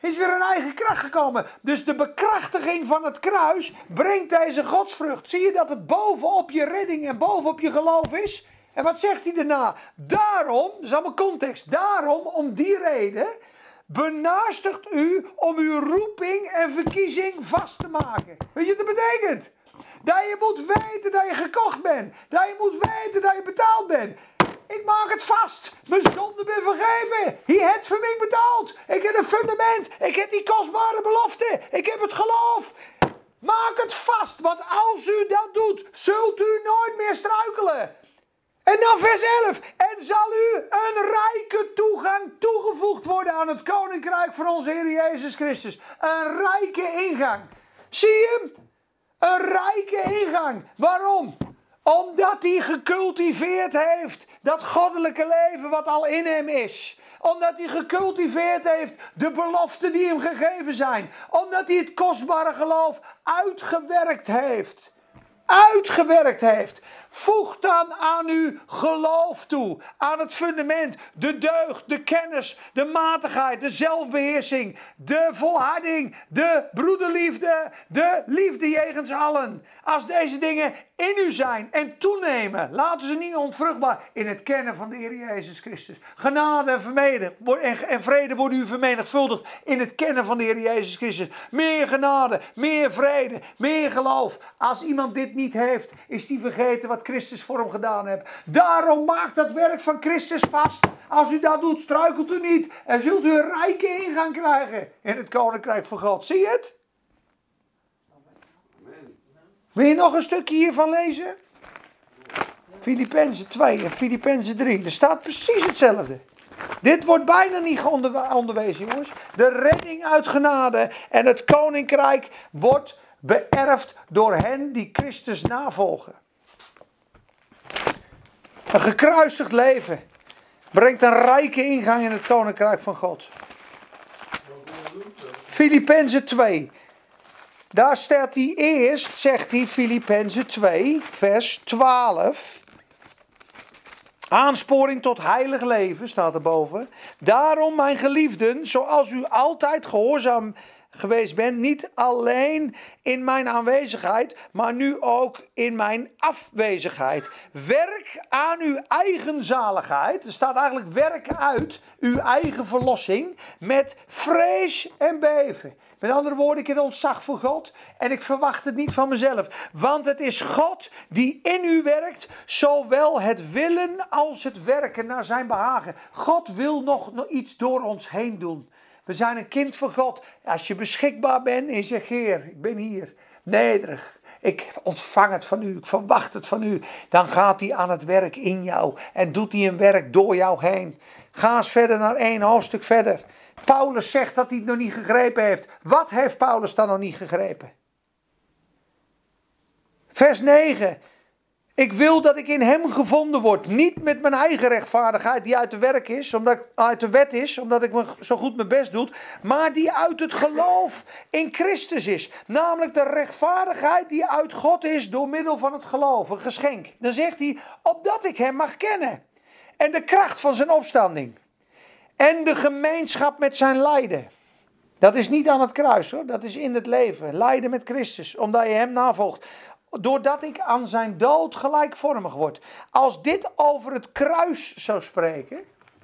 Is weer een eigen kracht gekomen. Dus de bekrachtiging van het kruis brengt deze godsvrucht. Zie je dat het bovenop je redding en bovenop je geloof is? En wat zegt hij daarna? Daarom, dat is allemaal context. Daarom, om die reden, benaastigt u om uw roeping en verkiezing vast te maken. Weet je wat dat betekent? Dat je moet weten dat je gekocht bent. Dat je moet weten dat je betaald bent. Ik maak het vast. Mijn zonde ben vergeven. Hij heeft voor mij betaald. Ik heb een fundament. Ik heb die kostbare belofte. Ik heb het geloof. Maak het vast, want als u dat doet, zult u nooit meer struikelen. En dan vers 11. En zal u een rijke toegang toegevoegd worden aan het koninkrijk van onze Heer Jezus Christus. Een rijke ingang. Zie je hem? Een rijke ingang. Waarom? Omdat hij gecultiveerd heeft dat goddelijke leven wat al in hem is omdat hij gecultiveerd heeft de beloften die hem gegeven zijn. Omdat hij het kostbare geloof uitgewerkt heeft. Uitgewerkt heeft. Voeg dan aan uw geloof toe, aan het fundament, de deugd, de kennis, de matigheid, de zelfbeheersing, de volharding, de broederliefde, de liefde jegens allen. Als deze dingen in u zijn en toenemen, laten ze niet onvruchtbaar in het kennen van de Heer Jezus Christus. Genade en, en vrede worden u vermenigvuldigd in het kennen van de Heer Jezus Christus. Meer genade, meer vrede, meer geloof. Als iemand dit niet heeft, is die vergeten wat Christus voor hem gedaan heeft. Daarom maakt dat werk van Christus vast. Als u dat doet, struikelt u niet en zult u een rijke ingang krijgen in het koninkrijk van God. Zie je het? Wil je nog een stukje hiervan lezen? Filippenzen 2 en Filippenzen 3. Er staat precies hetzelfde. Dit wordt bijna niet onderwezen, jongens. De redding uit genade en het koninkrijk wordt beërfd door hen die Christus navolgen. Een gekruisigd leven brengt een rijke ingang in het koninkrijk van God. Filippenzen 2. Daar staat hij eerst, zegt hij, Filippenzen 2, vers 12. Aansporing tot heilig leven staat erboven. Daarom, mijn geliefden, zoals u altijd gehoorzaam geweest bent. Niet alleen in mijn aanwezigheid, maar nu ook in mijn afwezigheid. Werk aan uw eigen zaligheid. Er staat eigenlijk werk uit uw eigen verlossing met vrees en beven. Met andere woorden, ik heb ontzag voor God en ik verwacht het niet van mezelf. Want het is God die in u werkt, zowel het willen als het werken naar zijn behagen. God wil nog, iets door ons heen doen. We zijn een kind van God. Als je beschikbaar bent en zegt, Heer, ik ben hier, nederig. Ik ontvang het van u, ik verwacht het van u. Dan gaat hij aan het werk in jou en doet hij een werk door jou heen. Ga eens verder naar één hoofdstuk verder. Paulus zegt dat hij het nog niet gegrepen heeft. Wat heeft Paulus dan nog niet gegrepen? Vers 9. Ik wil dat ik in hem gevonden word. Niet met mijn eigen rechtvaardigheid die uit de werk is, omdat uit de wet is, omdat ik me zo goed mijn best doe. Maar die uit het geloof in Christus is. Namelijk de rechtvaardigheid die uit God is door middel van het geloof. Een geschenk. Dan zegt hij, opdat ik hem mag kennen. En de kracht van zijn opstanding. En de gemeenschap met zijn lijden. Dat is niet aan het kruis hoor, dat is in het leven. Lijden met Christus, omdat je hem navolgt doordat ik aan zijn dood gelijkvormig word. Als dit over het kruis zou spreken,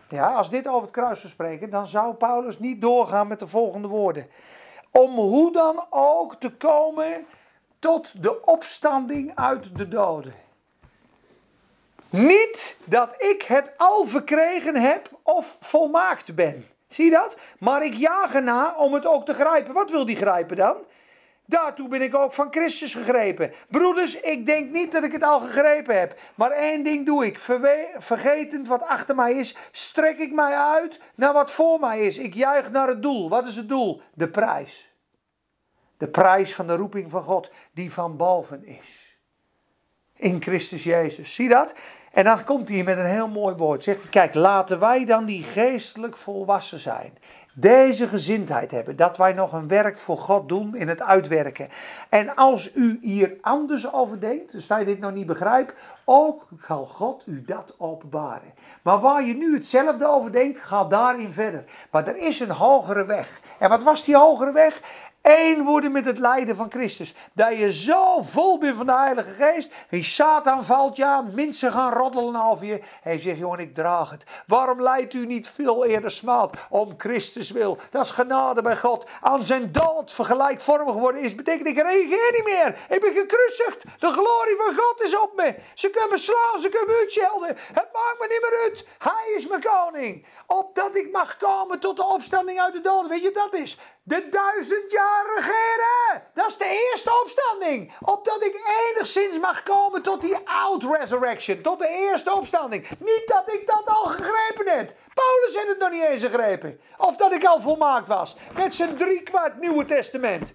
ja, als dit over het kruis zou spreken, dan zou Paulus niet doorgaan met de volgende woorden. Om hoe dan ook te komen tot de opstanding uit de doden. Niet dat ik het al verkregen heb of volmaakt ben. Zie je dat? Maar ik jaag erna om het ook te grijpen. Wat wil die grijpen dan? Daartoe ben ik ook van Christus gegrepen. Broeders, ik denk niet dat ik het al gegrepen heb. Maar één ding doe ik. Vergetend wat achter mij is, strek ik mij uit naar wat voor mij is. Ik juich naar het doel. Wat is het doel? De prijs. De prijs van de roeping van God, die van boven is. In Christus Jezus. Zie dat? En dan komt hij met een heel mooi woord. Zegt hij, kijk, laten wij dan die geestelijk volwassen zijn deze gezindheid hebben. Dat wij nog een werk voor God doen in het uitwerken. En als u hier anders over denkt, dus je dit nog niet begrijpt, ook zal God u dat openbaren. Maar waar je nu hetzelfde over denkt, ga daarin verder. Maar er is een hogere weg. En wat was die hogere weg? Één worden met het lijden van Christus. Dat je zo vol bent van de Heilige Geest. Die Satan valt je aan. Mensen gaan roddelen over je. Hij zegt, jongen, ik draag het. Waarom leidt u niet veel eerder smaad? Om Christus wil. Dat is genade bij God. Aan zijn dood vergelijkvormig worden is. Betekent, ik reageer niet meer. Ik ben gekruisigd. De glorie van God is op me. Ze kunnen me slaan, ze kunnen me uitschelden. Het maakt me niet meer uit. Hij is mijn koning. Opdat ik mag komen tot de opstanding uit de doden. Weet je dat is? De duizend jaar regeren. Dat is de eerste opstanding. Opdat ik enigszins mag komen tot die out-resurrection. Tot de eerste opstanding. Niet dat ik dat al gegrepen heb. Paulus heeft het nog niet eens gegrepen. Of dat ik al volmaakt was. Met zijn driekwart Nieuwe Testament.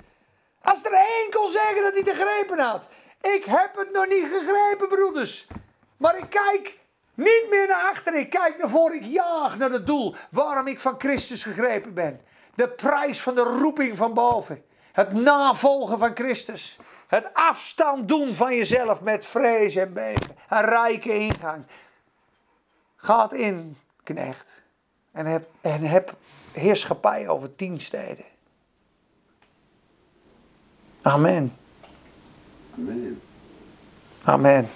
Als er één kon zeggen dat hij het gegrepen had. Ik heb het nog niet gegrepen, broeders. Maar ik kijk niet meer naar achter. Ik kijk naar voren. Ik jaag naar het doel. Waarom ik van Christus gegrepen ben. De prijs van de roeping van boven. Het navolgen van Christus. Het afstand doen van jezelf met vrees en beven. Een rijke ingang. Gaat in, knecht. En heb, en heb heerschappij over tien steden. Amen. Amen. Amen.